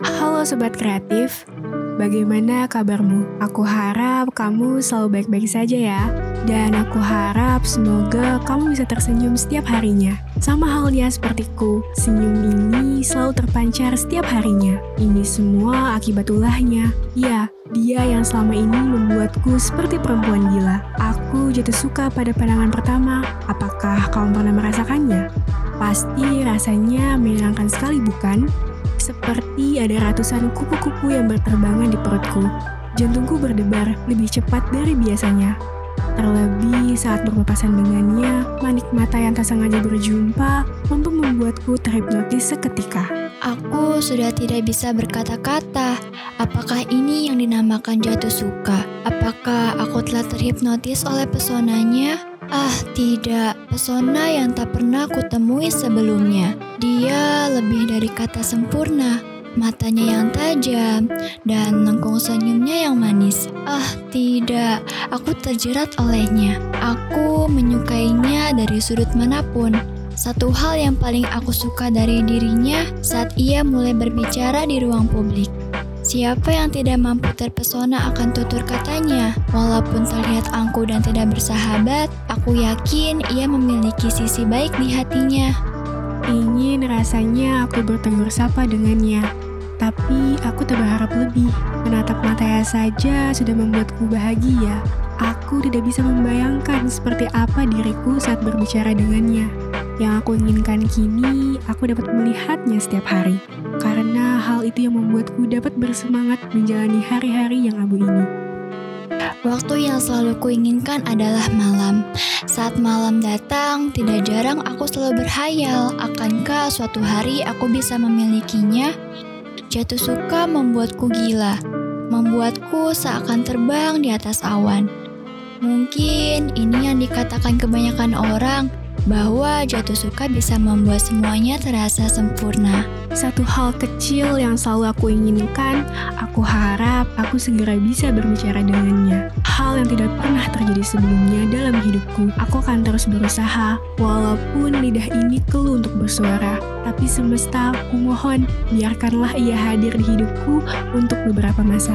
Halo Sobat Kreatif, bagaimana kabarmu? Aku harap kamu selalu baik-baik saja ya. Dan aku harap semoga kamu bisa tersenyum setiap harinya. Sama halnya sepertiku, senyum ini selalu terpancar setiap harinya. Ini semua akibat ulahnya. Ya, dia yang selama ini membuatku seperti perempuan gila. Aku jatuh suka pada pandangan pertama. Apakah kamu pernah merasakannya? Pasti rasanya menyenangkan sekali bukan? Seperti ada ratusan kupu-kupu yang berterbangan di perutku. Jantungku berdebar lebih cepat dari biasanya. Terlebih saat berpapasan dengannya, manik mata yang tak sengaja berjumpa mampu membuatku terhipnotis seketika. Aku sudah tidak bisa berkata-kata. Apakah ini yang dinamakan jatuh suka? Apakah aku telah terhipnotis oleh pesonanya? Ah, tidak. Pesona yang tak pernah kutemui sebelumnya. Dia lebih dari kata sempurna. Matanya yang tajam dan lengkung senyumnya yang manis. Ah, tidak. Aku terjerat olehnya. Aku menyukainya dari sudut mana pun. Satu hal yang paling aku suka dari dirinya saat ia mulai berbicara di ruang publik. Siapa yang tidak mampu terpesona akan tutur katanya? Walaupun terlihat angkuh dan tidak bersahabat, aku yakin ia memiliki sisi baik di hatinya. Ingin rasanya aku bertegur sapa dengannya, tapi aku tak berharap lebih. Menatap matanya saja sudah membuatku bahagia. Aku tidak bisa membayangkan seperti apa diriku saat berbicara dengannya. Yang aku inginkan kini, aku dapat melihatnya setiap hari. Karena hal itu yang membuatku dapat bersemangat menjalani hari-hari yang abu ini. Waktu yang selalu kuinginkan adalah malam. Saat malam datang, tidak jarang aku selalu berhayal, akankah suatu hari aku bisa memilikinya? Jatuh suka membuatku gila, membuatku seakan terbang di atas awan. Mungkin ini yang dikatakan kebanyakan orang, bahwa jatuh suka bisa membuat semuanya terasa sempurna. Satu hal kecil yang selalu aku inginkan, aku harap aku segera bisa berbicara dengannya. Hal yang tidak pernah terjadi sebelumnya dalam hidupku. Aku akan terus berusaha, walaupun lidah ini keluh untuk bersuara. Tapi semesta, aku mohon, biarkanlah ia hadir di hidupku untuk beberapa masa.